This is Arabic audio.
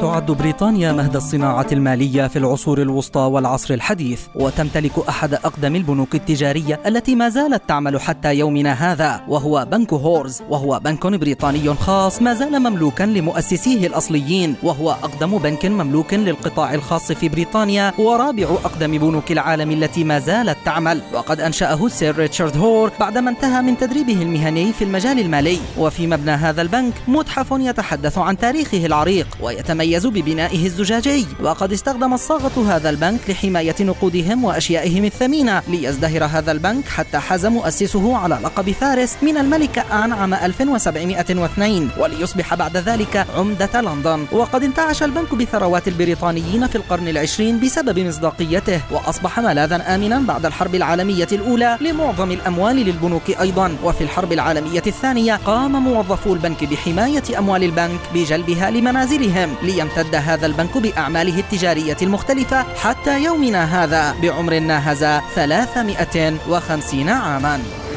تعد بريطانيا مهد الصناعة المالية في العصور الوسطى والعصر الحديث وتمتلك أحد أقدم البنوك التجارية التي ما زالت تعمل حتى يومنا هذا وهو بنك هورز وهو بنك بريطاني خاص ما زال مملوكا لمؤسسيه الأصليين وهو أقدم بنك مملوك للقطاع الخاص في بريطانيا ورابع أقدم بنوك العالم التي ما زالت تعمل. وقد أنشأه سير ريتشارد هور بعدما انتهى من تدريبه المهني في المجال المالي. وفي مبنى هذا البنك متحف يتحدث عن تاريخه العريق ويتميز يتميز ببنائه الزجاجي. وقد استخدم الصاغة هذا البنك لحماية نقودهم وأشيائهم الثمينة ليزدهر هذا البنك حتى حاز مؤسسه على لقب فارس من الملكة آن عام 1702 وليصبح بعد ذلك عمدة لندن. وقد انتعش البنك بثروات البريطانيين في القرن العشرين بسبب مصداقيته وأصبح ملاذا آمنا بعد الحرب العالمية الأولى لمعظم الأموال للبنوك أيضا. وفي الحرب العالمية الثانية قام موظفو البنك بحماية أموال البنك بجلبها لمنازلهم ليمتلكوا امتد هذا البنك بأعماله التجارية المختلفة حتى يومنا هذا بعمر ناهز 350 عاماً.